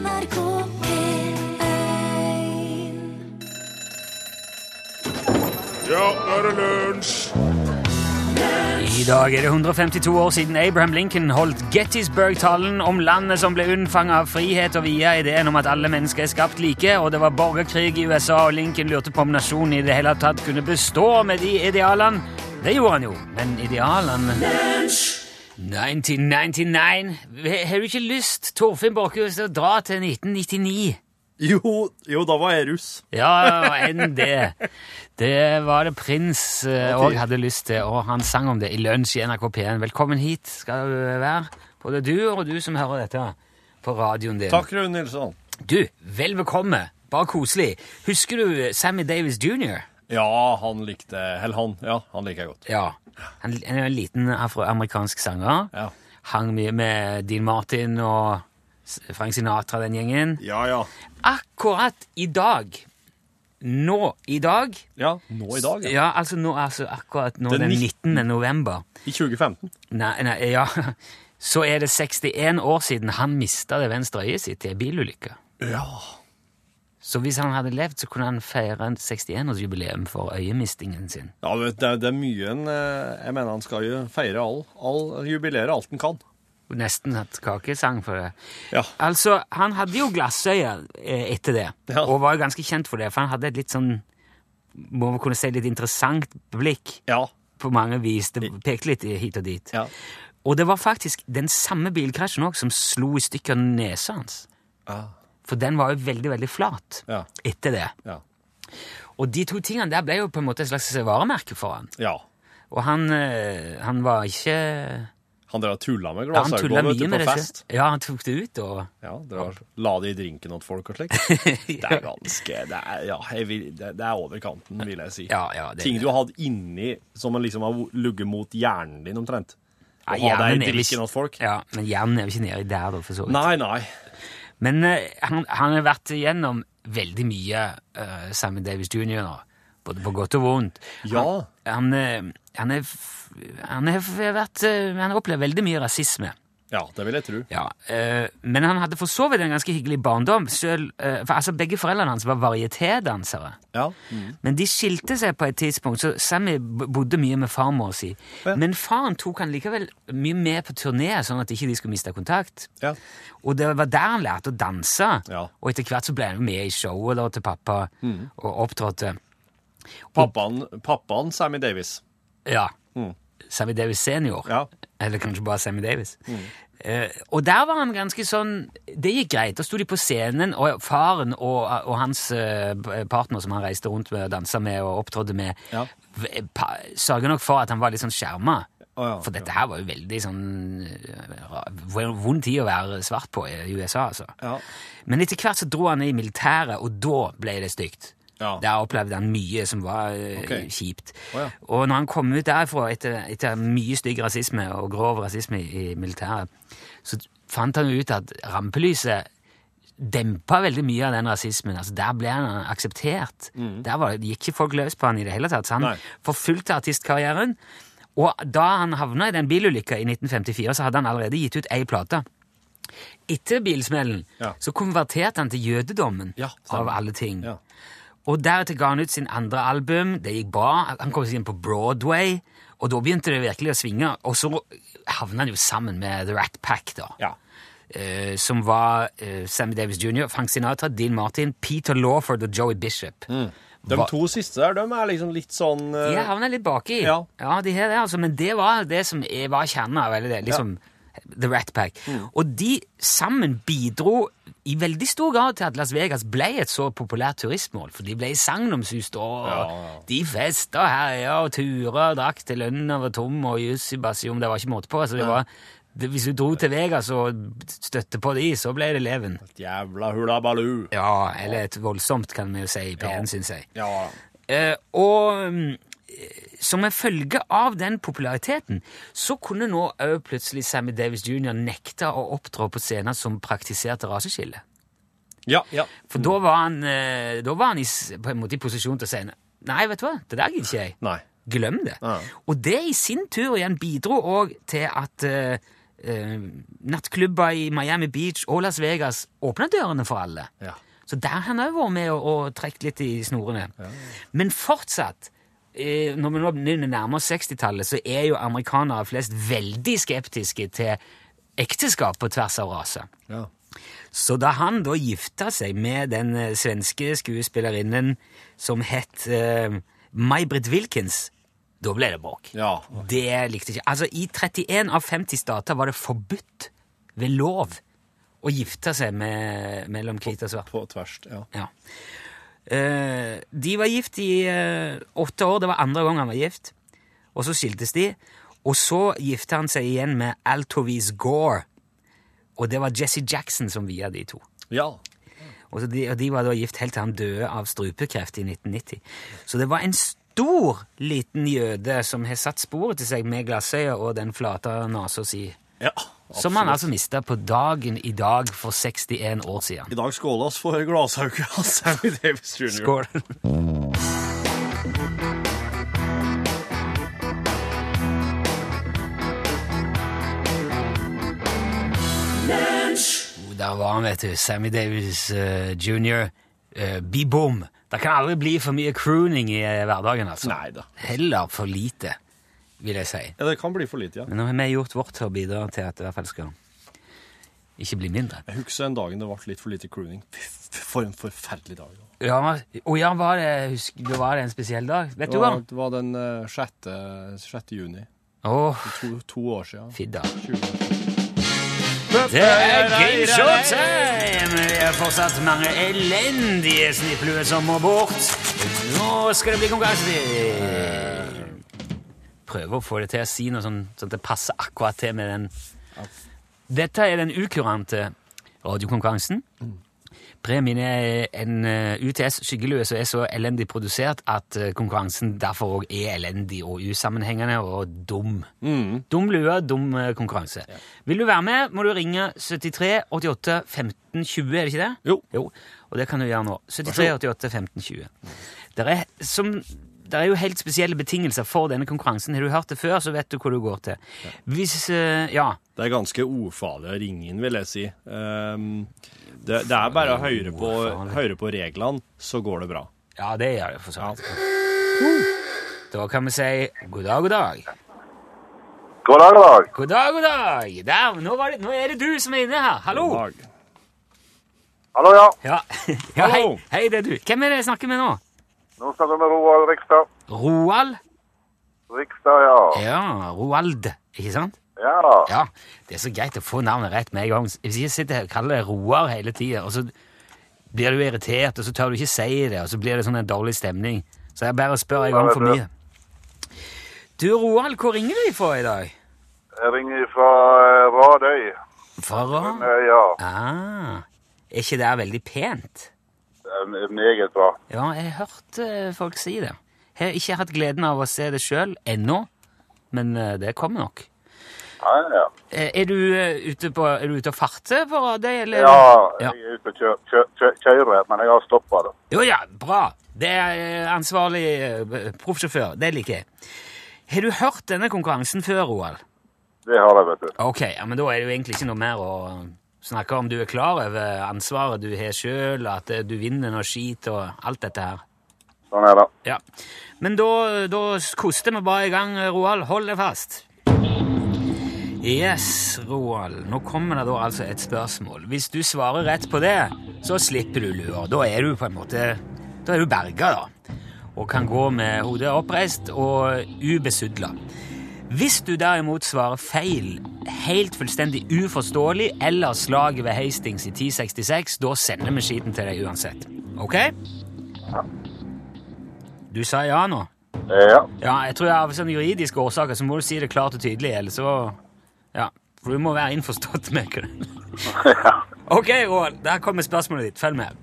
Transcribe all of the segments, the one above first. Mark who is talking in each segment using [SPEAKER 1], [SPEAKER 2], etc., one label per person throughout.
[SPEAKER 1] NRK P1
[SPEAKER 2] Ja, nå er det lunsj!
[SPEAKER 3] I dag er det 152 år siden Abraham Lincoln holdt Gettysburg-talen om landet som ble unnfanget av frihet og via ideen om at alle mennesker er skapt like, og det var borgerkrig i USA, og Lincoln lurte på om nasjonen i det hele tatt kunne bestå med de idealene. Det gjorde han jo, men idealene 1999 Har du ikke lyst, Torfinn Borchhus, til å dra til 1999?
[SPEAKER 4] Jo, jo, da var jeg russ.
[SPEAKER 3] Ja, enn det. Det var det prins òg hadde lyst til, og han sang om det i lunsj i NRK P1. Velkommen hit skal du være, både du og du som hører dette på radioen din.
[SPEAKER 4] Takk, Rune Nilsson.
[SPEAKER 3] Du, vel bekomme. Bare koselig. Husker du Sammy Davis jr.?
[SPEAKER 4] Ja, han likte Eller han. Ja, han liker jeg godt.
[SPEAKER 3] Ja. Han han er en liten afroamerikansk sanger.
[SPEAKER 4] Ja.
[SPEAKER 3] Hang mye med Dean Martin og Frank Sinatra, den gjengen.
[SPEAKER 4] Ja, ja.
[SPEAKER 3] Akkurat i dag Nå i dag
[SPEAKER 4] Ja, nå i dag, ja.
[SPEAKER 3] Ja, altså nå, altså akkurat nå
[SPEAKER 4] Den
[SPEAKER 3] den
[SPEAKER 4] 19.
[SPEAKER 3] 19. november.
[SPEAKER 4] I 2015.
[SPEAKER 3] Nei, nei, ja. Så er det 61 år siden han mista det venstre øyet sitt i en bilulykke.
[SPEAKER 4] Ja.
[SPEAKER 3] Så hvis han hadde levd, så kunne han feire en 61-årsjubileum for øyemistingen sin.
[SPEAKER 4] Ja, vet det, er- det er mye en eh, Jeg mener han skal jo feire all, all jubilere alt han kan.
[SPEAKER 3] Nesten hatt kakesang for det.
[SPEAKER 4] Ja.
[SPEAKER 3] Altså, han hadde jo glassøye eh, etter det,
[SPEAKER 4] Ja.
[SPEAKER 3] og var jo ganske kjent for det, for han hadde et litt sånn må man kunne si litt interessant blikk
[SPEAKER 4] Ja.
[SPEAKER 3] på mange vis. Det pekte litt hit og dit.
[SPEAKER 4] Ja.
[SPEAKER 3] Og det var faktisk den samme bilkrasjen også som slo i stykker nesa hans.
[SPEAKER 4] Ja.
[SPEAKER 3] For den var jo veldig, veldig flat
[SPEAKER 4] Ja.
[SPEAKER 3] etter det.
[SPEAKER 4] Ja.
[SPEAKER 3] Og de to tingene der ble jo på en måte et slags varemerke for han.
[SPEAKER 4] ja.
[SPEAKER 3] Og han, eh, han var ikke
[SPEAKER 4] Han drev og tulla med
[SPEAKER 3] ja,
[SPEAKER 4] glassøyne
[SPEAKER 3] med
[SPEAKER 4] på fest.
[SPEAKER 3] Ja, han tok det ut og
[SPEAKER 4] Ja, og La det i drinken åt folk og slikt. Det er ganske Det er, ja, vil, det, er over kanten, vil jeg si.
[SPEAKER 3] Ja, ja, det-
[SPEAKER 4] Ting du har hatt inni som man liksom har ligget mot hjernen din, omtrent.
[SPEAKER 3] Ja,
[SPEAKER 4] Å ha
[SPEAKER 3] deg
[SPEAKER 4] i
[SPEAKER 3] drikken
[SPEAKER 4] åt folk.
[SPEAKER 3] Ja, men hjernen er jo ikke nedi der, da, for så vidt.
[SPEAKER 4] Nei, nei.
[SPEAKER 3] Men eh, han, han har vært igjennom veldig mye, uh, med Davis jr. nå. Både på godt og vondt.
[SPEAKER 4] Ja.
[SPEAKER 3] Han, han, eh, han, er, han, er f- vært, han har opplevd veldig mye rasisme.
[SPEAKER 4] Ja, det vil jeg tro.
[SPEAKER 3] Ja, eh, Men han hadde for så vidt en ganske hyggelig barndom. Selv, eh, for altså Begge foreldrene hans var varietédansere.
[SPEAKER 4] Ja.
[SPEAKER 3] Men de skilte seg på et tidspunkt, så Sammy bodde mye med farmor si.
[SPEAKER 4] Ja.
[SPEAKER 3] Men faren tok han likevel mye med på turné, sånn at ikke de skulle miste kontakt.
[SPEAKER 4] Ja.
[SPEAKER 3] Og det var der han lærte å danse.
[SPEAKER 4] Ja.
[SPEAKER 3] Og etter hvert så ble han med i showet da, til pappa og opptrådte.
[SPEAKER 4] Pappaen, pappaen Sammy Davis.
[SPEAKER 3] Ja. Sammy Davis senior.
[SPEAKER 4] Ja.
[SPEAKER 3] Eller kanskje bare Sammy Davis. Eh, og der var han ganske sånn Det gikk greit. Da sto de på scenen, og faren og, og hans uh, partner som han reiste rundt med og dansa med og opptrådte med,
[SPEAKER 4] Ja.
[SPEAKER 3] sørga nok for at han var litt sånn skjerma.
[SPEAKER 4] Oh, ja,
[SPEAKER 3] For dette her var jo veldig sånn eh, vond tid å være svart på i USA, altså.
[SPEAKER 4] Ja.
[SPEAKER 3] Men etter hvert så dro han i militæret, og da ble det stygt.
[SPEAKER 4] Ja.
[SPEAKER 3] Der opplevde han mye som var
[SPEAKER 4] okay.
[SPEAKER 3] Kjipt.
[SPEAKER 4] Oh, ja.
[SPEAKER 3] Og når han kom ut derfra etter, etter mye stygg rasisme og grov rasisme i, i militæret, så fant han ut at rampelyset dempa veldig mye av den rasismen. Altså, der ble han akseptert. Der var, gikk ikke folk løs på han i det hele tatt. Så han
[SPEAKER 4] Nei.
[SPEAKER 3] forfulgte artistkarrieren. Og da han havna i den bilulykka i 1954, så hadde han allerede gitt ut ei plate. Etter bilsmellen
[SPEAKER 4] Ja.
[SPEAKER 3] så konverterte han til jødedommen, av alle ting.
[SPEAKER 4] Ja.
[SPEAKER 3] Og deretter ga han ut sin andre album. Det gikk bra. Han kom seg inn på Broadway, og da begynte det virkelig å svinge. Og så havna han jo sammen med The Rat Pack, da.
[SPEAKER 4] Ja.
[SPEAKER 3] Uh, som var uh, Sammy Davis jr., Frank Sinatra, Dean Martin, Peter Lawford og Joey Bishop.
[SPEAKER 4] De
[SPEAKER 3] Hva-
[SPEAKER 4] to siste der, de er liksom litt sånn uh...
[SPEAKER 3] De havna litt baki.
[SPEAKER 4] Ja.
[SPEAKER 3] de her, det, altså. Men det var det som var kjernen av hele det. liksom The Rat Pack.
[SPEAKER 4] Mm.
[SPEAKER 3] Og de sammen bidro i veldig stor grad til at Las Vegas ble et så populært turistmål. For de ble sagnomsust, og
[SPEAKER 4] Ja, ja.
[SPEAKER 3] de festa herja og tura og drakk til lønna var tom, og jussibasium, det var ikke måte på. Altså, det var, det, hvis du dro til Vegas og støtte på de, så ble det leven.
[SPEAKER 4] Et Jævla hulabalu.
[SPEAKER 3] Ja, eller et voldsomt, kan vi jo si i P1, syns jeg.
[SPEAKER 4] Ja.
[SPEAKER 3] Eh, og mm, som en følge av den populariteten, så kunne nå òg plutselig Sammy Davis jr. nekte å opptrå på scener som praktiserte raseskille.
[SPEAKER 4] Ja, ja.
[SPEAKER 3] For da var han, eh, da var han i, på en måte i posisjon til å si nei, vet du hva, det der gidder ikke jeg.
[SPEAKER 4] Nei.
[SPEAKER 3] Glem det.
[SPEAKER 4] Ja.
[SPEAKER 3] Og det i sin tur igjen bidro òg til at uh, nattklubber i Miami Beach og Las Vegas åpna dørene for alle.
[SPEAKER 4] Ja.
[SPEAKER 3] Så der har han òg vært med og, og trukket litt i snorene. Men fortsatt, når vi nå nærmer oss 60-tallet, så er jo amerikanere flest veldig skeptiske til ekteskap på tvers av raser.
[SPEAKER 4] Ja.
[SPEAKER 3] Så da han da gifta seg med den eh, svenske skuespillerinnen som het uh, May-Britt Wilkins, da ble det bråk.
[SPEAKER 4] Ja.
[SPEAKER 3] Det likte ikke Altså, i 31 av 50 stater var det forbudt ved lov å gifte seg med, mellom hvit og svart.
[SPEAKER 4] På tvers, ja.
[SPEAKER 3] Ja. Eh, de var gift i eh, åtte år. Det var andre gang han var gift. Og så skiltes de. Og så gifta han seg igjen med Altovis Gore. Og det var Jesse Jackson som via de to.
[SPEAKER 4] Ja.
[SPEAKER 3] Og, de, og de var da gift helt til han døde av strupekreft i 1990. Så det var en stor, liten jøde som har satt sporet til seg med glassøyet og den flate nesa si.
[SPEAKER 4] ja.
[SPEAKER 3] Som han altså mista på dagen i dag for 61 år siden.
[SPEAKER 4] I dag skåles for glasshauke av Sammy Davis jr.
[SPEAKER 3] Skål. Der var han, vet du. Sammy Davis uh, jr. Uh, Be-boom. Det kan aldri bli for mye crooning i uh, hverdagen, altså.
[SPEAKER 4] Nei da.
[SPEAKER 3] Heller for lite, vil jeg si.
[SPEAKER 4] Ja, det kan bli for lite, ja.
[SPEAKER 3] Men nå har vi gjort vårt til å bidra til at det i hvert fall skal ikke bli mindre.
[SPEAKER 4] Jeg husker en dagen det ble litt for lite crooning. For en forferdelig dag. da.
[SPEAKER 3] Ja, og ja, var det, husk, det var det en spesiell dag? Vet
[SPEAKER 4] Det
[SPEAKER 3] du hva?
[SPEAKER 4] det var den eh, 6. 6. juni.
[SPEAKER 3] Åh,
[SPEAKER 4] To, to år siden.
[SPEAKER 3] fidda.
[SPEAKER 4] 20 år siden.
[SPEAKER 3] Det er gameshowtime! Det er fortsatt mange elendige snipplue som må bort. Nå skal det bli konkurranse. Prøve å få det til å si noe sånn, sånn at det passer akkurat til med den. Dette er den ukurante radiokonkurransen. Premien er en eh, UTS skyggelue som er så elendig produsert at eh, konkurransen derfor òg er elendig og usammenhengende og dum. Dum lue, dum konkurranse. konkurranse. Vil du være med, må du ringe 73 88 15 20, er det ikke det?
[SPEAKER 4] Jo.
[SPEAKER 3] Og det kan du gjøre nå. 73 88 15 20. Det er, som, der er jo helt spesielle betingelser for denne konkurransen. Har du hørt det før, så vet du hvor du går til. Hvis eh, Ja.
[SPEAKER 4] Det er ganske ufarlig å ringe inn, vil jeg si. Um, det, det er bare å høre på, høre på reglene, så går det bra.
[SPEAKER 3] Ja, det gjør det for så vidt. Da kan vi si god dag, god dag.
[SPEAKER 1] God dag, god dag.
[SPEAKER 3] God dag, god dag. Der, nå, var det, nå er det du som er inne her. Hallo.
[SPEAKER 4] God dag.
[SPEAKER 1] Hallo, ja.
[SPEAKER 3] Ja, ja hei, hei, det er du. Hvem er det jeg snakker med nå?
[SPEAKER 1] Nå snakker vi med Roald Rikstad.
[SPEAKER 3] Roald?
[SPEAKER 1] Rikstad, ja.
[SPEAKER 3] Ja, Roald, ikke sant?
[SPEAKER 1] Ja.
[SPEAKER 3] Ja, det er så greit å få navnet rett med en gang. Hvis jeg sitter her og kaller det Roar hele tida, og så blir du irritert, og så tør du ikke si det, og så blir det sånn en dårlig stemning. Så jeg bare spør en gang for mye. Du, Roald, hvor ringer du ifra i dag?
[SPEAKER 1] Jeg ringer fra eh, Radøy.
[SPEAKER 3] Fra Ra-
[SPEAKER 1] Eh, Ja,
[SPEAKER 3] Ah, er ikke det veldig pent?
[SPEAKER 1] Er meget bra.
[SPEAKER 3] Ja, jeg har hørt eh, folk si det. Jeg har ikke hatt gleden av å se det sjøl ennå, men eh, det kommer nok.
[SPEAKER 1] Ja, ja.
[SPEAKER 3] Eh, Er du, ute på, er du ute og farter på Radøy, eller?
[SPEAKER 1] Ja, jeg er ute og kjø, kjø, kjø, kjører, men jeg har stoppet det.
[SPEAKER 3] Jo, ja, bra. Det er ansvarlig proffsjåfør. Det liker jeg. Har du hørt denne konkurransen før, Roald?
[SPEAKER 1] Det har jeg, vet du.
[SPEAKER 3] Ok, ja, men da er det jo egentlig ikke noe mer å snakke om. Du er klar over ansvaret du har sjøl, at eh, du vinner noe skit og alt dette her.
[SPEAKER 1] Sånn er det.
[SPEAKER 3] Ja. Men da, da koster vi bare i gang, Roald. Hold deg fast. Yes, Roald. Nå kommer det da altså et spørsmål. Hvis du svarer rett på det, så slipper du lua. Da er du på en måte Da er du berga, da. Og kan gå med hodet oppreist og ubesudla. Hvis du derimot svarer feil, helt fullstendig uforståelig, eller slaget ved Hastings i 1066, da sender vi skiten til deg uansett. Ok? Du sa ja nå?
[SPEAKER 1] Ja.
[SPEAKER 3] Ja, jeg tror av sånne juridiske årsaker så må du si det klart og tydelig, eller så Ja, for du må være innforstått med det. Ok, Roald, der kommer spørsmålet ditt. Følg med.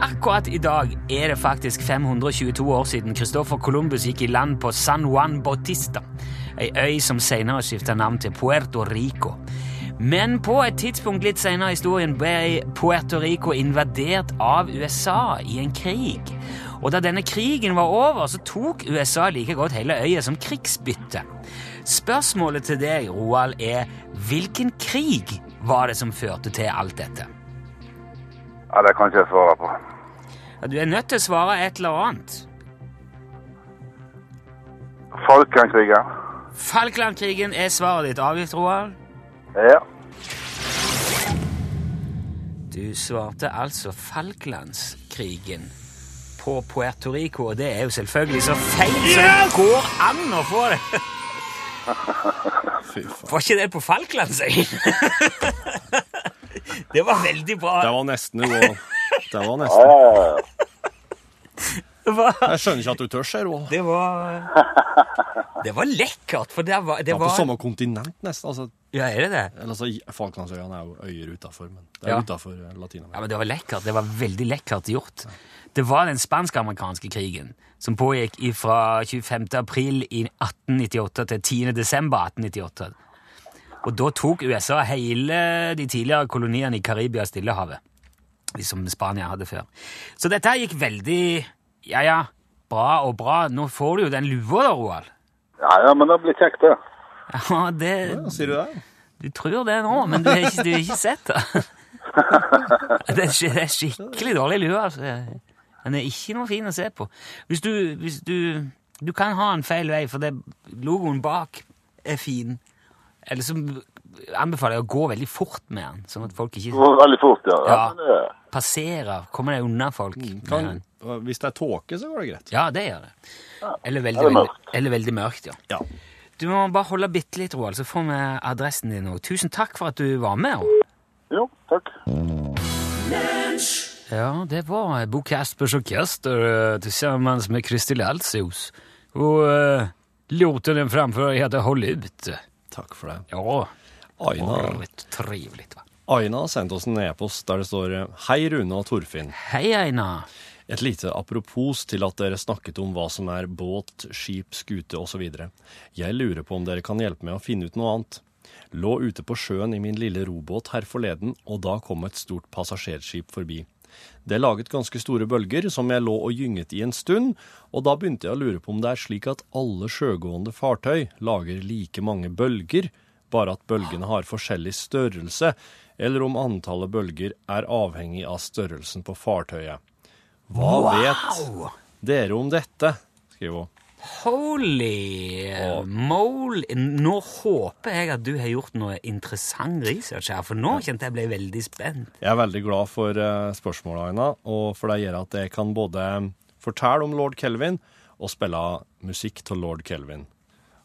[SPEAKER 3] Akkurat i dag er det faktisk 522 år siden Christopher Columbus gikk i land på San Juan Bautista, ei øy som senere skifta navn til Puerto Rico. Men på et tidspunkt litt senere i historien ble Puerto Rico invadert av USA i en krig. Og da denne krigen var over, så tok USA like godt hele øya som krigsbytte. Spørsmålet til deg, Roald, er hvilken krig var det som førte til alt dette?
[SPEAKER 1] Ja, det kan ikke jeg svare på.
[SPEAKER 3] Ja, Du er nødt til å svare et eller annet.
[SPEAKER 1] Falklandkrigen.
[SPEAKER 3] Falklandkrigen er svaret ditt. Avgift, Roald?
[SPEAKER 1] Ja.
[SPEAKER 3] Du svarte altså Falklandskrigen på Puerto Rico, og det er jo selvfølgelig så feil som det går an å få det.
[SPEAKER 4] Fy faen.
[SPEAKER 3] Var ikke det på Falklandsøyen? det var veldig bra.
[SPEAKER 4] Det var nesten noe. Det var
[SPEAKER 1] Ja,
[SPEAKER 4] nesten.
[SPEAKER 1] ja, ja, ja.
[SPEAKER 3] Det var,
[SPEAKER 4] Jeg skjønner ikke at du tør, sier hun.
[SPEAKER 3] det var, det var lekkert, for det var, det
[SPEAKER 4] var... var på samme kontinent, nesten. Altså,
[SPEAKER 3] Ja, er det det?
[SPEAKER 4] eller altså, Falklandsøyene er jo øyer utafor, men det er
[SPEAKER 3] Ja.
[SPEAKER 4] utafor
[SPEAKER 3] Ja,
[SPEAKER 4] Latin-Amerika.
[SPEAKER 3] men Det var lekkert. Det var veldig lekkert gjort. Det var den spansk-amerikanske krigen som pågikk fra 25. april i 1898 til 10. desember 1898. Og da tok USA hele de tidligere koloniene i Karibia og Stillehavet, som Spania hadde før. Så dette gikk veldig Ja, ja, bra og bra. Nå får du jo den lua, da, Roald.
[SPEAKER 1] ja, ja, men det blir kjekt, det.
[SPEAKER 3] Ja, det
[SPEAKER 4] Ja, sier du det?
[SPEAKER 3] Du tror det nå, men du har ikke, du har ikke sett det. Det er, det er skikkelig dårlig lue, altså. Den er ikke noe fin å se på. Hvis du, hvis du Du kan ha den feil vei, for det, logoen bak er fin. Eller så anbefaler jeg å gå veldig fort med den, sånn at folk ikke
[SPEAKER 1] går veldig fort, ja. ja.
[SPEAKER 3] Ja. passerer. Kommer deg unna folk. med
[SPEAKER 4] Kan,
[SPEAKER 3] den.
[SPEAKER 4] Hvis det er tåke, så går det greit.
[SPEAKER 3] Ja, det gjør det. Eller veldig,
[SPEAKER 1] Eller
[SPEAKER 3] veldig,
[SPEAKER 1] mørkt.
[SPEAKER 3] eller veldig mørkt, ja.
[SPEAKER 4] Ja.
[SPEAKER 3] Du må bare holde bitte litt, Roald, så får vi adressen din òg. Tusen takk for at du var med.
[SPEAKER 1] jo, takk.
[SPEAKER 3] Ja, det var Bo Caspers orkester sammen tillsammans med Kristel Altsios. Og uh, låten den framfører heter Hold ut.
[SPEAKER 4] Takk for det.
[SPEAKER 3] Ja,
[SPEAKER 4] Aina,
[SPEAKER 3] trevligt va.
[SPEAKER 4] Aina har sendt oss en e-post der det står Hei, Rune og Torfinn.
[SPEAKER 3] Hei, Einar.
[SPEAKER 4] Et lite apropos til at dere snakket om hva som er båt, skip, skute osv. Jeg lurer på om dere kan hjelpe meg å finne ut noe annet. Lå ute på sjøen i min lille robåt her forleden, og da kom et stort passasjerskip forbi. Det laget ganske store bølger, som jeg lå og gynget i en stund, og da begynte jeg å lure på om det er slik at alle sjøgående fartøy lager like mange bølger, bare at bølgene har forskjellig størrelse, eller om antallet bølger er avhengig av størrelsen på fartøyet. Hva vet dere om dette? skriver hun.
[SPEAKER 3] Holy
[SPEAKER 4] Og-
[SPEAKER 3] mole. Nå håper jeg at du har gjort noe interessant research her, for nå kjente jeg ble veldig spent.
[SPEAKER 4] Jeg er veldig glad for uh, spørsmålet, Aina, og for det gjør at jeg kan både fortelle om lord Kelvin og spille musikk til lord Kelvin.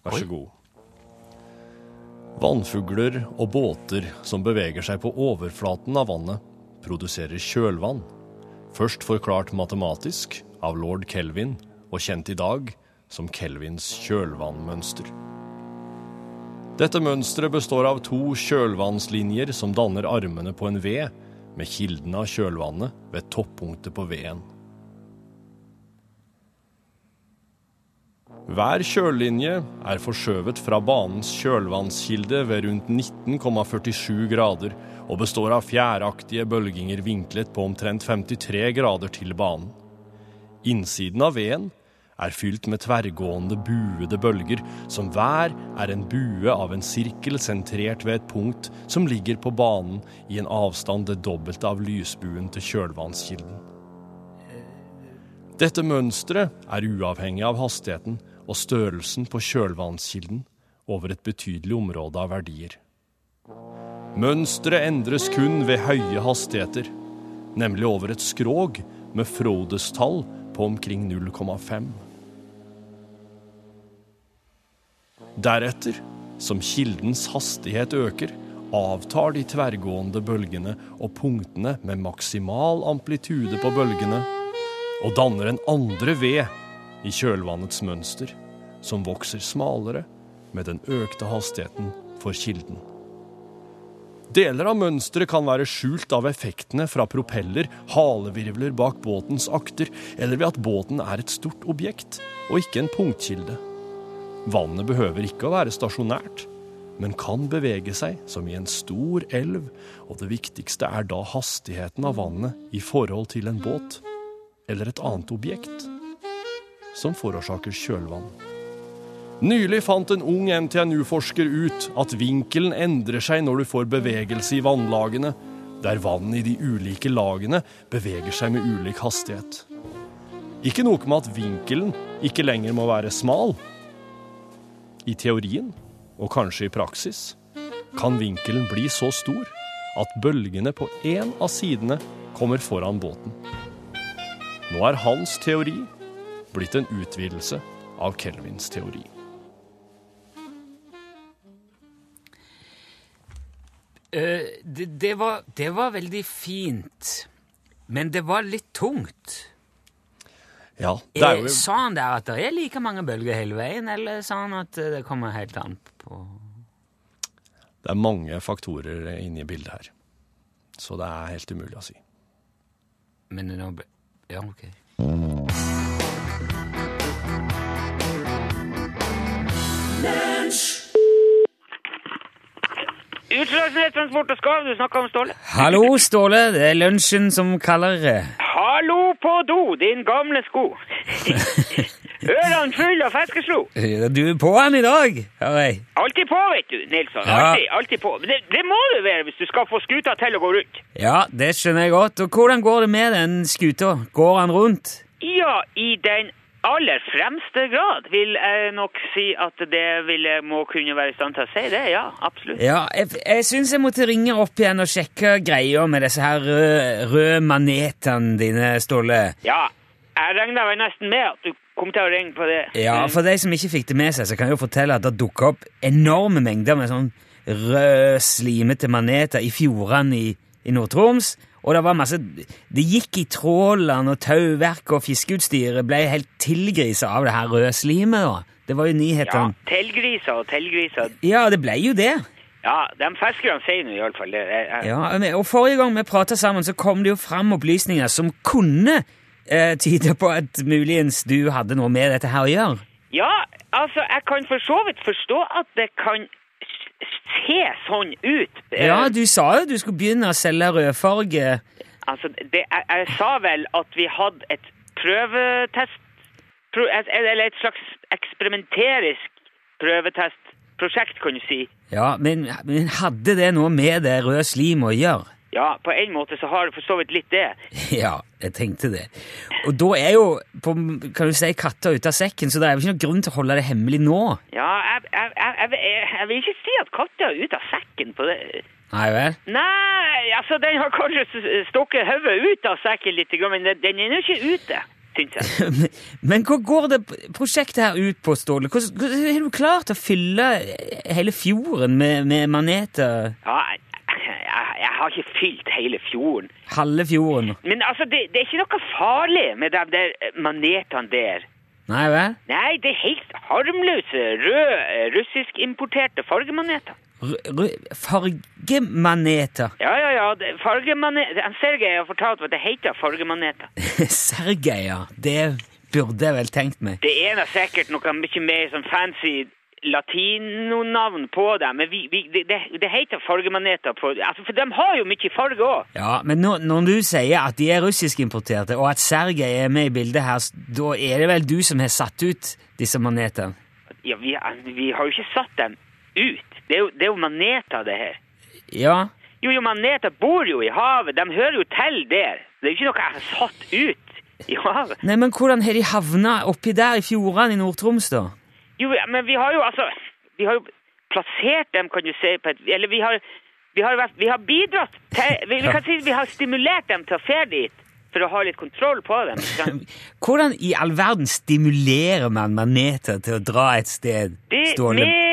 [SPEAKER 4] Vær så
[SPEAKER 3] Oi.
[SPEAKER 4] god. Vannfugler og båter som beveger seg på overflaten av vannet, produserer kjølvann. Først forklart matematisk av lord Kelvin, og kjent i dag som Kelvins kjølvannmønster. Dette mønsteret består av to kjølvannslinjer som danner armene på en V, med kilden av kjølvannet ved toppunktet på V-en. Hver kjøllinje er forskjøvet fra banens kjølvannskilde ved rundt 19,47 grader og består av fjæraktige bølginger vinklet på omtrent 53 grader til banen. Innsiden av veden er fylt med tverrgående buede bølger, som hver er en bue av en sirkel sentrert ved et punkt som ligger på banen i en avstand det dobbelte av lysbuen til kjølvannskilden. Dette mønsteret er uavhengig av hastigheten og størrelsen på kjølvannskilden over et betydelig område av verdier. Mønsteret endres kun ved høye hastigheter, nemlig over et skrog med Frodes-tall på omkring 0,5. Deretter, som kildens hastighet øker, avtar de tverrgående bølgene og punktene med maksimal amplitude på bølgene, og danner en andre ved i kjølvannets mønster, som vokser smalere med den økte hastigheten for kilden. Deler av mønsteret kan være skjult av effektene fra propeller, halevirvler bak båtens akter, eller ved at båten er et stort objekt, og ikke en punktkilde. Vannet behøver ikke å være stasjonært, men kan bevege seg som i en stor elv, og det viktigste er da hastigheten av vannet i forhold til en båt, eller et annet objekt, som forårsaker kjølvann. Nylig fant en ung NTNU-forsker ut at vinkelen endrer seg når du får bevegelse i vannlagene, der vann i de ulike lagene beveger seg med ulik hastighet. Ikke noe med at vinkelen ikke lenger må være smal. I teorien, og kanskje i praksis, kan vinkelen bli så stor at bølgene på én av sidene kommer foran båten. Nå er hans teori blitt en utvidelse av Kelvins teori.
[SPEAKER 3] Det, det, var, det var veldig fint, men det var litt tungt.
[SPEAKER 4] Ja, det er
[SPEAKER 3] Eh,
[SPEAKER 4] jo
[SPEAKER 3] Sa han der at det er like mange bølger hele veien, eller sa han at eh, det kommer helt an på
[SPEAKER 4] det er mange faktorer inne i bildet her. Så det er helt umulig å si.
[SPEAKER 3] Men nå Ja, ok.
[SPEAKER 5] Utslagsnes Transport og Skarv, du snakker om Ståle.
[SPEAKER 3] Hallo, Ståle. Det er lunsjen som kaller.
[SPEAKER 5] Hallo på do, din gamle sko. Ørene fulle av fiskeslo.
[SPEAKER 3] Eh, Du er på han i dag, hører jeg.
[SPEAKER 5] Alltid på, vet du, Nilsson.
[SPEAKER 3] Ja.
[SPEAKER 5] Alltid, alltid på. Det, det må du være hvis du skal få skuta til å gå rundt.
[SPEAKER 3] Ja, det skjønner jeg godt. Og hvordan går det med den skuta? Går han rundt?
[SPEAKER 5] Ja, i den aller fremste grad vil jeg nok si at det vil jeg må kunne være i stand til å si det. Ja, absolutt.
[SPEAKER 3] Ja, jeg, jeg syns jeg måtte ringe opp igjen og sjekke greia med disse her røde, røde manetene dine, Ståle.
[SPEAKER 5] Ja, jeg regna vel nesten med at du kom til å ringe på det.
[SPEAKER 3] Ja, for de som ikke fikk det med seg, så kan jeg jo fortelle at det dukka opp enorme mengder med sånn rød, slimete maneter i fjordene i, i Nord-Troms. Og det var masse Det gikk i trålene, og tauverket og fiskeutstyret ble helt tilgrisa av det her røde slimet. Det var jo
[SPEAKER 5] Ja, tilgrisa og tilgriser.
[SPEAKER 3] Ja, det ble jo det.
[SPEAKER 5] Ja, de fiskerne sier nå iallfall det.
[SPEAKER 3] Ja, Og forrige gang vi prata sammen, så kom det jo fram opplysninger som kunne eh, tyde på at muligens du hadde noe med dette her å gjøre.
[SPEAKER 5] Ja, altså, jeg kan for så vidt forstå at det kan se sånn ut.
[SPEAKER 3] Ja, du sa jo du skulle begynne å selge rødfarge.
[SPEAKER 5] Altså, det, jeg, jeg sa vel at vi hadde et prøvetest... Pro, eller et slags eksperimenterisk prøvetestprosjekt, kan du si.
[SPEAKER 3] Ja, men, men hadde det noe med det røde slimet å gjøre?
[SPEAKER 5] Ja, på en måte så har det for så vidt litt det.
[SPEAKER 3] Ja, jeg tenkte det. Og da er jo, på, kan du si, katta ute av sekken, så det er jo ikke noen grunn til å holde det hemmelig nå.
[SPEAKER 5] Ja, jeg, jeg, jeg, jeg, vil ikke si at katta er ute av sekken på det.
[SPEAKER 3] Nei vel?
[SPEAKER 5] Nei, altså, den har kanskje stukket hodet ut av sekken litt, men den- er jo ikke ute.
[SPEAKER 3] Men, men hva går det prosjektet her ut på, Ståle? Hvordan hvordan har du klart å fylle hele fjorden med, med maneter?
[SPEAKER 5] Ja, jeg, jeg, har ikke fylt hele fjorden.
[SPEAKER 3] Halve fjorden?
[SPEAKER 5] Men altså, det, det er ikke noe farlig med de der eh, manetene der.
[SPEAKER 3] Nei vel?
[SPEAKER 5] Nei, det er helt harmløse, røde, eh, russiskimporterte fargemaneter.
[SPEAKER 3] Fargemaneter?
[SPEAKER 5] Ja, ja, ja, fargemaneter. Sergej har fortalt at det heter fargemaneter.
[SPEAKER 3] Sergej, ja. Det burde jeg vel tenkt meg.
[SPEAKER 5] Det er da sikkert noe mye mer sånn fancy latinonavn på dem, men vi, vi, det, det, heter fargemaneter på altså, For de har jo mye farge òg.
[SPEAKER 3] Ja, Men når, når du sier at de er russiskimporterte, og at Sergej er med i bildet her, da er det vel du som har satt ut disse manetene?
[SPEAKER 5] Ja, vi, vi har jo ikke satt dem ut. Det er jo, det er jo maneter, det her.
[SPEAKER 3] Ja,
[SPEAKER 5] Jo, jo, maneter bor jo i havet. De hører jo til der. Det er jo ikke noe jeg har satt ut havet.
[SPEAKER 3] Nei, men hvordan har de havna oppi der i fjordene i Nord-Troms, da?
[SPEAKER 5] Jo, men vi har jo altså Vi har jo plassert dem, kan du si, på et Eller vi har, vi har, vært- vi har bidratt til vi, vi kan si vi har stimulert dem til å fære dit for å ha litt kontroll på dem.
[SPEAKER 3] Hvordan i all verden stimulerer man maneter til å dra et sted?
[SPEAKER 5] Det,
[SPEAKER 3] Ståle?
[SPEAKER 5] med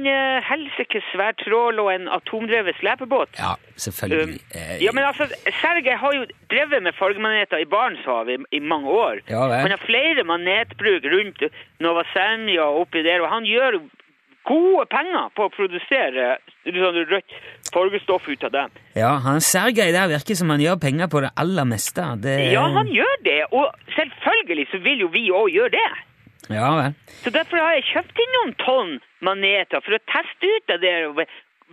[SPEAKER 5] en uh, helsikes svær trål og en atomdrevet slepebåt.
[SPEAKER 3] Ja, selvfølgelig. Um,
[SPEAKER 5] ja, men altså, Sergej har jo drevet med fargemaneter i Barentshavet i, i mange år.
[SPEAKER 3] Ja.
[SPEAKER 5] Han har flere manetbruk rundt Nova Senja og oppi der, og han gjør gode penger på å produsere sånn rødt fargestoff ut av dem.
[SPEAKER 3] Ja, han Sergej der virker som han gjør penger på det aller meste. Det,
[SPEAKER 5] Ja, han gjør det, og selvfølgelig så vil jo vi òg gjøre det.
[SPEAKER 3] Ja vel.
[SPEAKER 5] Så derfor har jeg kjøpt inn noen tonn maneter for å teste ut det der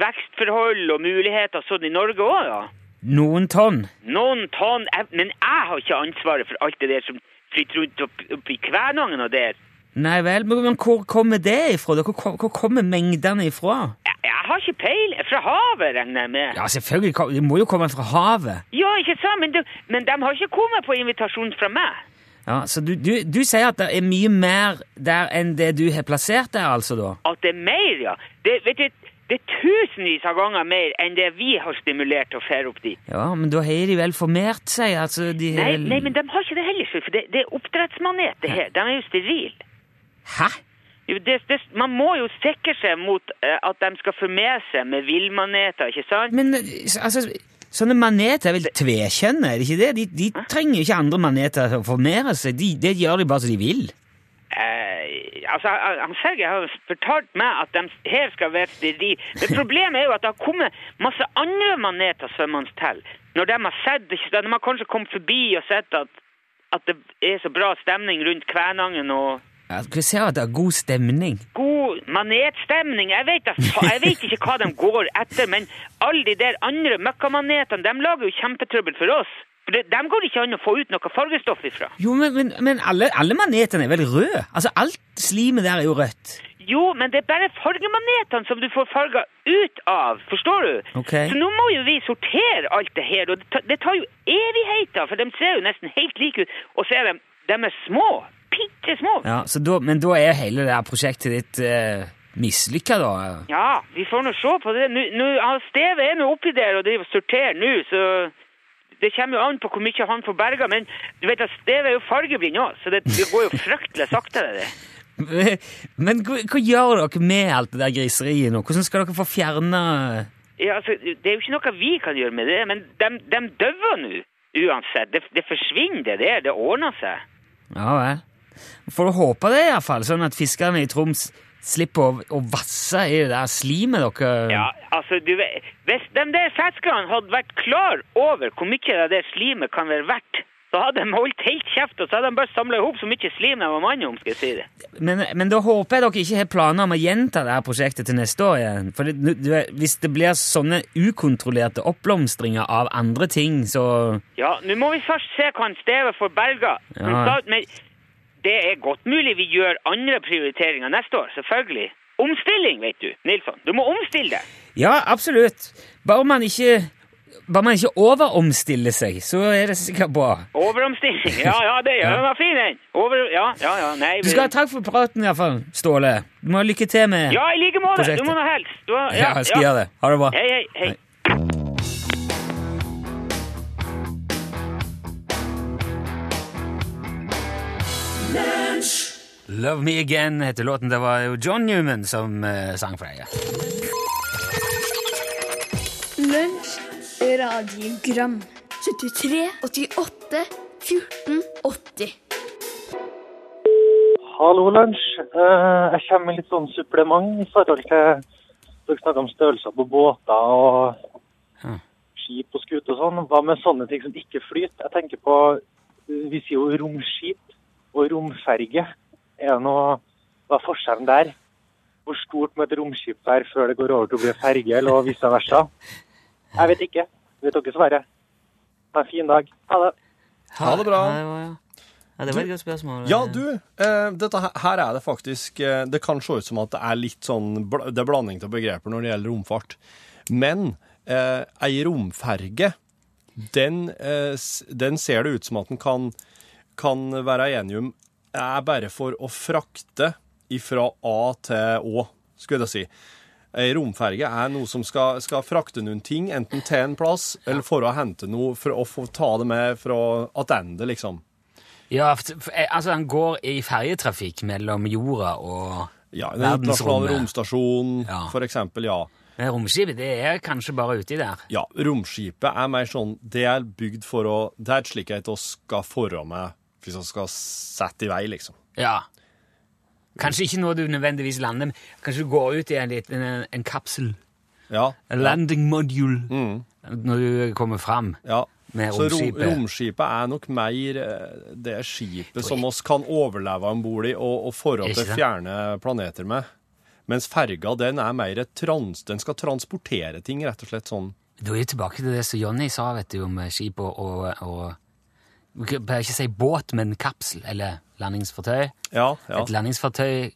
[SPEAKER 5] vekstforhold og muligheter sånn i Norge òg, ja.
[SPEAKER 3] Noen tonn.
[SPEAKER 5] Noen tonn, men jeg har ikke ansvaret for alt det der som flytter rundt opp, opp i Kvænangen og der.
[SPEAKER 3] Nei vel, men, men hvor kommer det ifra? Hvor, hvor kommer mengdene ifra?
[SPEAKER 5] Jeg, jeg har ikke peil. Fra havet, regner jeg med.
[SPEAKER 3] Ja, selvfølgelig, De må jo komme fra havet.
[SPEAKER 5] Ja, ikke sant? Men, de, men de har ikke kommet på invitasjon fra meg.
[SPEAKER 3] Ja, Så du, du, du sier at det er mye mer der enn det du har plassert der, altså, da?
[SPEAKER 5] At det er mer, ja. Det, vet du, det er tusenvis av ganger mer enn det vi har stimulert til å fære opp dit.
[SPEAKER 3] Ja, men da har de vel formert seg, altså de
[SPEAKER 5] Nei,
[SPEAKER 3] vel-
[SPEAKER 5] nei, men de har ikke det heller, for det, det er oppdrettsmanet, det her. De er jo sterile.
[SPEAKER 3] Hæ?
[SPEAKER 5] Jo, det, det, man må jo sikre seg mot eh, at de skal formere seg med villmaneter, ikke sant?
[SPEAKER 3] Men altså, sånne maneter er vel tvekjønne, er det ikke det? De, de trenger jo ikke andre maneter til å formere seg, de, det gjør de bare som de vil.
[SPEAKER 5] Eh, altså, han- han Sergej har fortalt meg at de her skal være sterile. Men problemet er jo at det har kommet masse andre maneter svømmende til. Når de har sett, de har kanskje kommet forbi og sett at, at det er så bra stemning rundt Kvænangen og
[SPEAKER 3] Ja, Skal vi se at det er god stemning.
[SPEAKER 5] god manetstemning. Jeg vet, jeg vet ikke hva de går etter, men alle de der andre møkkamanetene, de lager jo kjempetrøbbel for oss. Det, dem går det ikke an å få ut noe fargestoff ifra.
[SPEAKER 3] Jo, men, men, men alle, alle manetene er vel røde? Altså, alt slimet der er jo rødt.
[SPEAKER 5] Jo, men det er bare fargemanetene som du får farga ut av, forstår du?
[SPEAKER 3] Okay.
[SPEAKER 5] Så nå må jo vi sortere alt det her, og det, tar, det tar jo evigheter, for de ser jo nesten helt like ut, og så er de, de er små, pitte små.
[SPEAKER 3] Ja, så da, Men da er hele det her prosjektet ditt eh, mislykka, da?
[SPEAKER 5] Ja, vi får nå se på det. Stevet Steve er nå oppi der og driver og sorterer nå, så det kommer jo an på hvor mye han får berga. Men du vet at Steve er jo fargeblind òg, så det, det går jo fryktelig sakte. det der.
[SPEAKER 3] Men hva, hva gjør dere med alt det der griseriet nå? Hvordan skal dere få fjerna
[SPEAKER 5] Ja, altså, Det er jo ikke noe vi kan gjøre med det, men de, de døver nå uansett. Det, det forsvinner, det der. Det ordner seg.
[SPEAKER 3] Ja vel. Får du håpe det, iallfall, sånn at fiskerne i Troms slipper å, å vasse i det der slimet dere
[SPEAKER 5] Ja, altså, du vet, Hvis de der fiskerne hadde vært klar over hvor mye det der slimet kan være verdt, så hadde de holdt helt kjeft, og så hadde de bare samla i hop så mye slim de var mann om. skal jeg si det.
[SPEAKER 3] Men, men da håper jeg dere ikke har planer om å gjenta det her prosjektet til neste år igjen. For det, du, hvis det blir sånne ukontrollerte oppblomstringer av andre ting, så
[SPEAKER 5] Ja, nå må vi først se hva han Steve får berga.
[SPEAKER 3] Ja.
[SPEAKER 5] Det er godt mulig vi gjør andre prioriteringer neste år, selvfølgelig. Omstilling, vet du, Nilsson. Du må omstille deg.
[SPEAKER 3] Ja, absolutt. Bare man ikke bare man ikke overomstiller seg, så er det sikkert bra.
[SPEAKER 5] Overomstilling. Ja, ja, det gjør ja. var fin, den. Over... Ja, ja, ja. Nei,
[SPEAKER 3] Du skal ha takk for praten, iallfall, Ståle. Du må ha lykke til med prosjektet.
[SPEAKER 5] Ja, i like måte. Du må nå helst. Du har...
[SPEAKER 3] Ja, jeg skal gjøre det. Ha det bra.
[SPEAKER 5] Hei, hei, hei.
[SPEAKER 3] Love Me Again heter låten. Det var jo John Newman som uh, sang for deg. ja.
[SPEAKER 6] Lunsj, radiogram 73, 88, 14, 80
[SPEAKER 7] Hallo, lunsj. Uh, jeg kommer med litt sånn supplement i forhold til Dere snakker om størrelser på båter og skip og skuter og sånn. Hva med sånne ting som ikke flyter? Jeg tenker på Vi sier jo romskip og romferge. Er det noe Hva er forskjellen der? Hvor stort må et romskip være før det går over til å bli en ferge, eller vice versa? Jeg vet ikke. Vet dere svaret? Ha en fin dag. Ha det.
[SPEAKER 4] Ha det bra.
[SPEAKER 3] Hei, det hei. ja. ja, det var et godt spørsmål.
[SPEAKER 4] Ja, du, eh, dette her, her er det faktisk eh, Det kan se ut som at det er litt sånn bl Det er blanding av begreper når det gjelder romfart. Men eh, ei romferge, den, eh, den ser det ut som at den kan, kan være enige om er bare for å frakte ifra A til Å, skulle jeg si. Ei romferge er noe som skal, skal frakte noen ting, enten til en plass, eller for å hente noe, for å få ta det med fra attende, liksom.
[SPEAKER 3] Ja, eh, altså den går i ferjetrafikk mellom jorda og
[SPEAKER 4] Ja, Den internasjonale
[SPEAKER 3] Verdensrommet.
[SPEAKER 4] romstasjonen,
[SPEAKER 3] Ja.
[SPEAKER 4] for eksempel, ja.
[SPEAKER 3] Men Romskipet det er kanskje bare uti der.
[SPEAKER 4] Ja, romskipet er mer sånn Det er bygd for å Det er et slikhet vi skal forå med vi skal sette i vei, liksom.
[SPEAKER 3] Ja. Kanskje ikke noe du nødvendigvis lander med. Kanskje du går ut i en liten en, en kapsel.
[SPEAKER 4] Ja.
[SPEAKER 3] En landing module.
[SPEAKER 4] Mm.
[SPEAKER 3] Når du kommer fram.
[SPEAKER 4] ja.
[SPEAKER 3] Med
[SPEAKER 4] Så rom,
[SPEAKER 3] romskipet.
[SPEAKER 4] romskipet er nok mer eh, det skipet som oss kan overleve om bord i og, og
[SPEAKER 3] forhold
[SPEAKER 4] til fjerne planeter med. Mens ferga, den er mer trans... Den skal transportere ting, rett og slett sånn.
[SPEAKER 3] Da er vi tilbake til det som Jonny sa vet du, om skip og, og, og Du bør ikke si båt, men kapsel, eller landingsfartøy.
[SPEAKER 4] Ja, ja.
[SPEAKER 3] Et landingsfartøy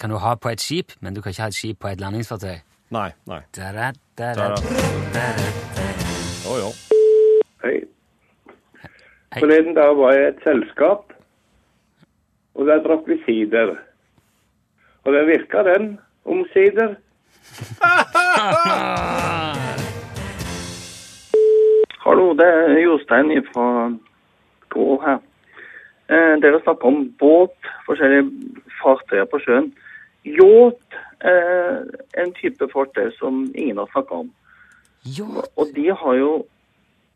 [SPEAKER 3] kan du ha på et skip, men du kan ikke ha et skip på et landingsfartøy.
[SPEAKER 4] Nei, nei.
[SPEAKER 3] Da-da. da-da.
[SPEAKER 4] Å jo.
[SPEAKER 8] Hei.
[SPEAKER 3] Hei.
[SPEAKER 8] Forleden dag var jeg i et selskap, og der drakk vi sider. Og den virka den, omsider. Hallo, det er Jostein fra Grå her. Eh, dere snakker om båt, forskjellige fartøyer på sjøen. Yacht er en type fartøy som ingen har snakka om.
[SPEAKER 3] Yacht.
[SPEAKER 8] Og de har jo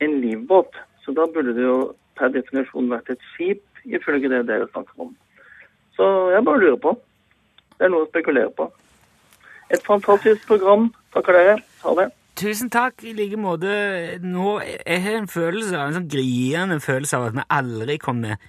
[SPEAKER 8] en livbåt, så da burde det jo per definisjon vært et skip, ifølge det dere snakker om. Så jeg bare lurer på. Det er noe å spekulere på. Et fantastisk program. Takker dere. Ha det.
[SPEAKER 3] Tusen takk i like måte. Nå, jeg har en følelse av, en sånn griende følelse av at vi aldri kommer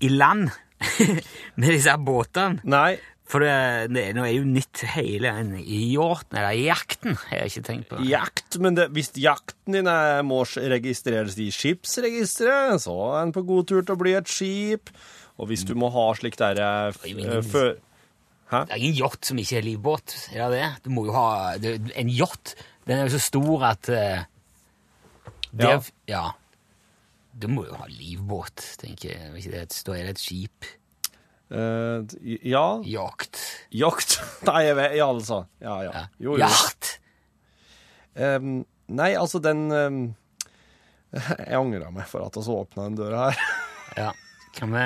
[SPEAKER 3] i land med disse båtene.
[SPEAKER 4] Nei,
[SPEAKER 3] For det, det, nå er jo nytt hele den yachten, eller jakten, har jeg ikke tenkt på.
[SPEAKER 4] jakt, men det, hvis jakten din er, må registreres i skipsregisteret, så er den på god tur til å bli et skip. Og hvis du må ha slik der eh, eh, før... Hæ?
[SPEAKER 3] Det er ingen yacht som ikke er livbåt, er det det? Du må jo ha, en yacht, den er jo så stor at eh, det,
[SPEAKER 4] Ja.
[SPEAKER 3] ja. Du må jo ha livbåt, tenker jeg. Hvis det er et- Da er det et skip.
[SPEAKER 4] Eh, ja,
[SPEAKER 3] Jakt.
[SPEAKER 4] jakt. Nei, jeg vet, ja, altså. Ja, ja.
[SPEAKER 3] Ja.
[SPEAKER 4] Jo, jo.
[SPEAKER 3] Jakt!
[SPEAKER 4] Em, nei, altså den em, Jeg angrer meg for at vi åpna den døra her.
[SPEAKER 3] Ja. Kan vi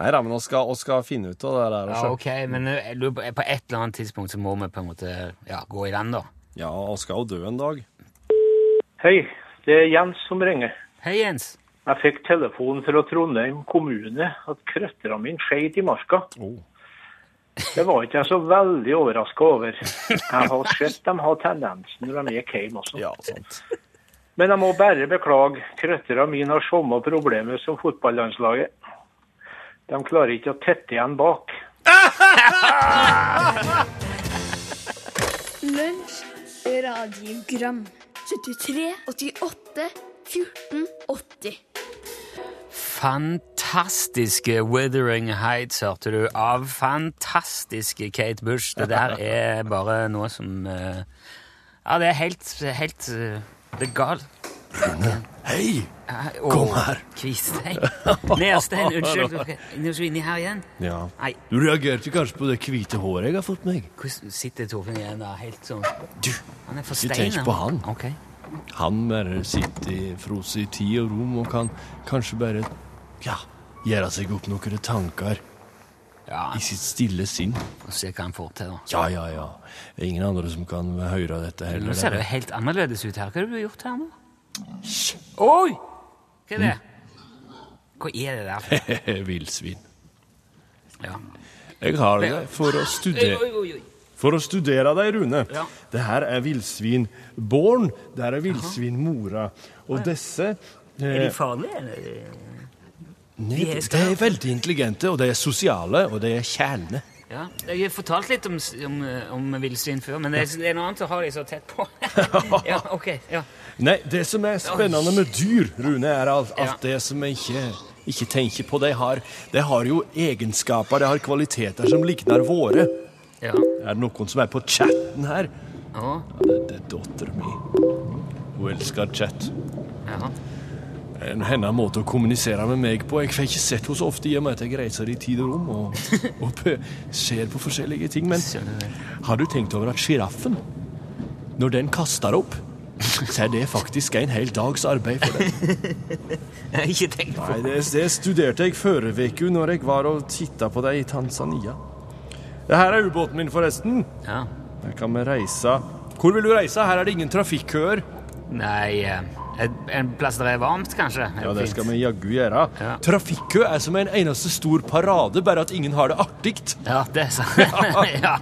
[SPEAKER 4] Nei da, men vi skal, skal finne ut av det der.
[SPEAKER 3] Ja,
[SPEAKER 4] altså.
[SPEAKER 3] ok, men eh, jeg lurer på på et eller annet tidspunkt så må vi på en måte ja, gå i land, da.
[SPEAKER 4] Ja, vi skal jo dø en dag.
[SPEAKER 7] Hei, det er Jens som ringer.
[SPEAKER 3] Hei, Jens.
[SPEAKER 7] Jeg fikk telefon fra Trondheim kommune at krøtterne mine skeit i marka.
[SPEAKER 4] Oh.
[SPEAKER 7] Det var ikke jeg så veldig overraska over. Jeg har sett de har tendensen når de gikk hjem også.
[SPEAKER 4] Ja, sant.
[SPEAKER 7] Men jeg må bare beklage, krøtterne mine har samme problemer som fotballandslaget. De klarer ikke å tette igjen bak.
[SPEAKER 6] Lunsj, radiogram 73, 88, 14, 80
[SPEAKER 3] Fantastiske Wuthering Heights, hørte du, av fantastiske Kate Bush. Det der er bare noe som eh, Ja, det er helt, helt eh, Det er galt.
[SPEAKER 4] Hei! Kom her.
[SPEAKER 3] Kvistein. Nedstein, unnskyld. Nå er du inni her igjen.
[SPEAKER 4] Ja.
[SPEAKER 3] Nei,
[SPEAKER 4] Du reagerte kanskje på det hvite håret jeg har fått meg?
[SPEAKER 3] hvordan sitter Torfinn igjen da? Helt sånn
[SPEAKER 4] Du,
[SPEAKER 3] Han er for
[SPEAKER 4] Ikke
[SPEAKER 3] stein.
[SPEAKER 4] tenk på han.
[SPEAKER 3] Okay.
[SPEAKER 4] han bare sitter i frose i tid og rom og kan kanskje bare ja, gjøre seg opp noen tanker
[SPEAKER 3] Ja,
[SPEAKER 4] i sitt stille sinn.
[SPEAKER 3] Og se hva han får til, da.
[SPEAKER 4] Ja, ja, ja. Det er ingen andre som kan høre dette heller.
[SPEAKER 3] Nå ser det jo helt annerledes ut her. Hva har du gjort her nå? Oi! Hva er det? Hva er det der? for-
[SPEAKER 4] Villsvin.
[SPEAKER 3] Ja.
[SPEAKER 4] Jeg har det for å studere
[SPEAKER 3] Oi, oi, oi.
[SPEAKER 4] For å studere deg, Rune.
[SPEAKER 3] Ja.
[SPEAKER 4] Det her er villsvin born, der er villsvinmora. Og disse
[SPEAKER 3] Er
[SPEAKER 4] eh,
[SPEAKER 3] de farlige? eller?
[SPEAKER 4] nei,
[SPEAKER 3] de er
[SPEAKER 4] er veldig intelligente, og de er sosiale, og de er kjælne.
[SPEAKER 3] Ja, jeg har fortalt litt om, om, om villsvin før, men det er, det er noe annet å ha de så tett på. ja, ok. Ja.
[SPEAKER 4] Nei, det som er spennende med dyr, Rune, er at, at det som jeg ikke, ikke tenker på, de har, de har jo egenskaper, de har kvaliteter som likner våre.
[SPEAKER 3] Ja.
[SPEAKER 4] Er det noen som er på chatten her?
[SPEAKER 3] Ja.
[SPEAKER 4] Ja, det, det er dattera min. Hun elsker chat.
[SPEAKER 3] ja.
[SPEAKER 4] En hennes måte å kommunisere med meg på. Jeg får ikke sett henne så ofte i og med at jeg reiser i tid og rom og, og ser på forskjellige ting. Men har du tenkt over at sjiraffen, når den kaster opp, så er det faktisk en hel dags arbeid for den.
[SPEAKER 3] Jeg har ikke tenkt på
[SPEAKER 4] Nei, det, det studerte jeg forrige uke når jeg var og titta på deg i Tanzania. Det her er ubåten min, forresten.
[SPEAKER 3] Ja.
[SPEAKER 4] Her kan vi reise. Hvor vil du reise? Her er det ingen trafikkøer.
[SPEAKER 3] Nei, eh, en, en plass der det er varmt, kanskje? er
[SPEAKER 4] Ja, det
[SPEAKER 3] fint.
[SPEAKER 4] skal vi jaggu gjøre.
[SPEAKER 3] Ja.
[SPEAKER 4] Trafikkø er som en eneste stor parade, bare at ingen har det artig.
[SPEAKER 3] Ja, det er sant. ja.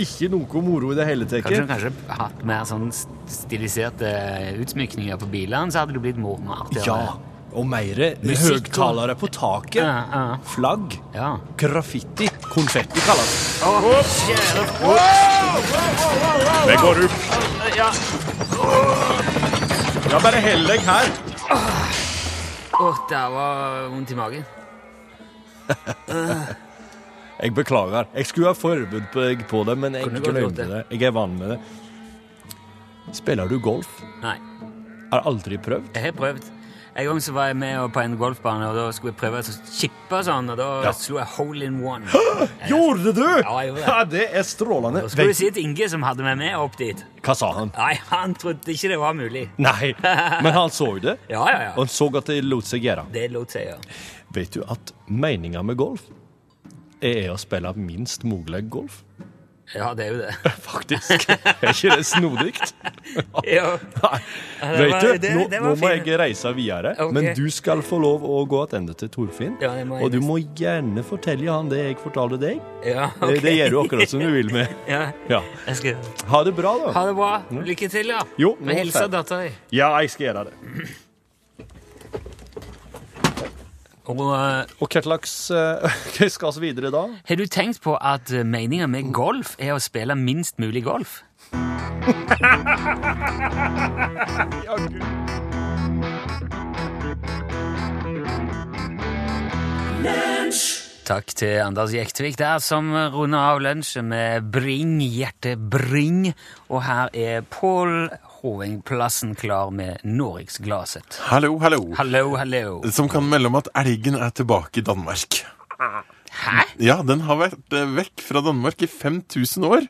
[SPEAKER 4] Ikke noe moro i det hele tatt.
[SPEAKER 3] Kanskje, kanskje hatt mer sånn stiliserte utsmykninger på bilene, så hadde det blitt moro mer artig.
[SPEAKER 4] Ja, og mer høgtalere på taket.
[SPEAKER 3] Ja, ja.
[SPEAKER 4] Flagg.
[SPEAKER 3] Ja.
[SPEAKER 4] Graffiti. Konfetti kalles det.
[SPEAKER 3] oh, kjære
[SPEAKER 4] Det går opp.
[SPEAKER 3] Ja.
[SPEAKER 4] Ja, bare hell deg her.
[SPEAKER 3] Åh, det var vondt i magen.
[SPEAKER 4] Jeg beklager. Jeg skulle ha forberedt på det, men jeg glemte det. Jeg er vant med det. Spiller du golf?
[SPEAKER 3] Nei.
[SPEAKER 4] Har aldri prøvd?
[SPEAKER 3] Jeg har prøvd. En gang så var jeg med på en golfbane, og da skulle jeg prøve å chippe sånn, og da
[SPEAKER 4] Ja.
[SPEAKER 3] slo jeg hole in one.
[SPEAKER 4] Gjorde du?!
[SPEAKER 3] Ja, jeg gjorde det.
[SPEAKER 4] Ja, det er strålende.
[SPEAKER 3] Da skulle du si til Inge, som hadde meg med opp dit.
[SPEAKER 4] Hva sa han?
[SPEAKER 3] Nei, han trodde ikke det var mulig.
[SPEAKER 4] Nei, men han så det.
[SPEAKER 3] Ja, ja, ja.
[SPEAKER 4] Og han så at det lot seg gjøre.
[SPEAKER 3] Det lot seg gjøre.
[SPEAKER 4] Vet du at meninga med golf er å spille minst mulig golf?
[SPEAKER 3] Ja, det er jo det.
[SPEAKER 4] Faktisk. Er ikke det snodig?
[SPEAKER 3] Ja.
[SPEAKER 4] Nei. Vet du,
[SPEAKER 3] det-
[SPEAKER 4] nå,
[SPEAKER 3] det
[SPEAKER 4] nå må jeg reise videre,
[SPEAKER 3] okay.
[SPEAKER 4] men du skal få lov å gå tilbake til Torfinn.
[SPEAKER 3] Ja,
[SPEAKER 4] og du må gjerne fortelle han det jeg fortalte deg.
[SPEAKER 3] Ja,
[SPEAKER 4] Det-
[SPEAKER 3] ok.
[SPEAKER 4] Det gjør du akkurat som du vil med.
[SPEAKER 3] Ja,
[SPEAKER 4] Ja.
[SPEAKER 3] skal
[SPEAKER 4] Ha det bra, da.
[SPEAKER 3] Ha det bra. Lykke til, ja.
[SPEAKER 4] Jo,
[SPEAKER 3] Med
[SPEAKER 4] ferdig.
[SPEAKER 3] dattera di.
[SPEAKER 4] Ja, jeg skal gjøre det.
[SPEAKER 3] Og eh,
[SPEAKER 4] Og hva slags uh, Hva skal vi videre da?
[SPEAKER 3] har du tenkt på at uh, meninga med golf er å spille minst mulig golf? Takk til Anders Jektvik der, som runder av lunsjen med Bring, hjerte, bring. Og her er Pål Hovingplassen klar med Norgesglaset.
[SPEAKER 2] Hallo, hallo.
[SPEAKER 3] Hallo, hallo.
[SPEAKER 2] Som kan melde om at elgen er tilbake i Danmark.
[SPEAKER 3] Hæ?
[SPEAKER 2] Ja, den har vært eh, vekk fra Danmark i 5000 år.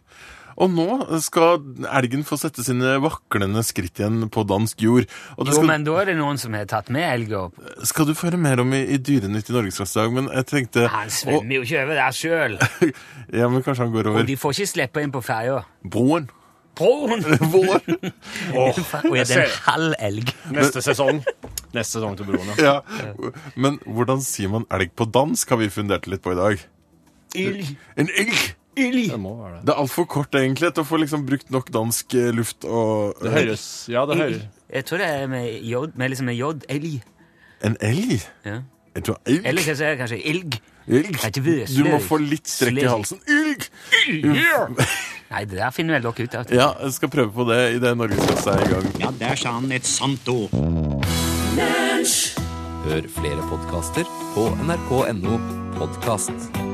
[SPEAKER 2] Og nå skal elgen få sette sine vaklende skritt igjen på dansk jord. Og det
[SPEAKER 3] Jo,
[SPEAKER 2] skal,
[SPEAKER 3] men da er det noen som har tatt med elgen opp.
[SPEAKER 2] skal du få høre mer om i, i Dyrenytt i Norgesklasse men jeg tenkte
[SPEAKER 3] Han svømmer jo ikke over der sjøl.
[SPEAKER 2] Ja, men kanskje han går
[SPEAKER 3] Og
[SPEAKER 2] over
[SPEAKER 3] de får ikke slippe inn på ferja.
[SPEAKER 2] broen.
[SPEAKER 3] Broen!
[SPEAKER 2] Vår.
[SPEAKER 3] Og er det en halv elg?
[SPEAKER 4] Neste sesong. Neste sesong til broren, ja.
[SPEAKER 2] Men hvordan sier man elg på dansk, har vi fundert litt på i dag.
[SPEAKER 3] Elg.
[SPEAKER 2] En elg!
[SPEAKER 4] Det må være det.
[SPEAKER 2] Det er altfor kort egentlig til å få liksom brukt nok dansk eh, luft og
[SPEAKER 4] Det høres Ja, det høres
[SPEAKER 3] Jeg tror det er med j, med liksom med j. Elg.
[SPEAKER 2] En elg?
[SPEAKER 3] Ja.
[SPEAKER 2] Jeg tror elg.
[SPEAKER 3] Eller jeg kanskje elg?
[SPEAKER 2] Elg.
[SPEAKER 3] Ikke vet,
[SPEAKER 2] Du må få litt strekk i halsen. Elg!
[SPEAKER 3] Nei, det der finner vel dere ut av.
[SPEAKER 2] Ja, jeg skal prøve på det i det Norgesklasse er i gang.
[SPEAKER 9] Ja, der sa han et sant ord.
[SPEAKER 10] Hør flere podkaster på nrk.no podkast.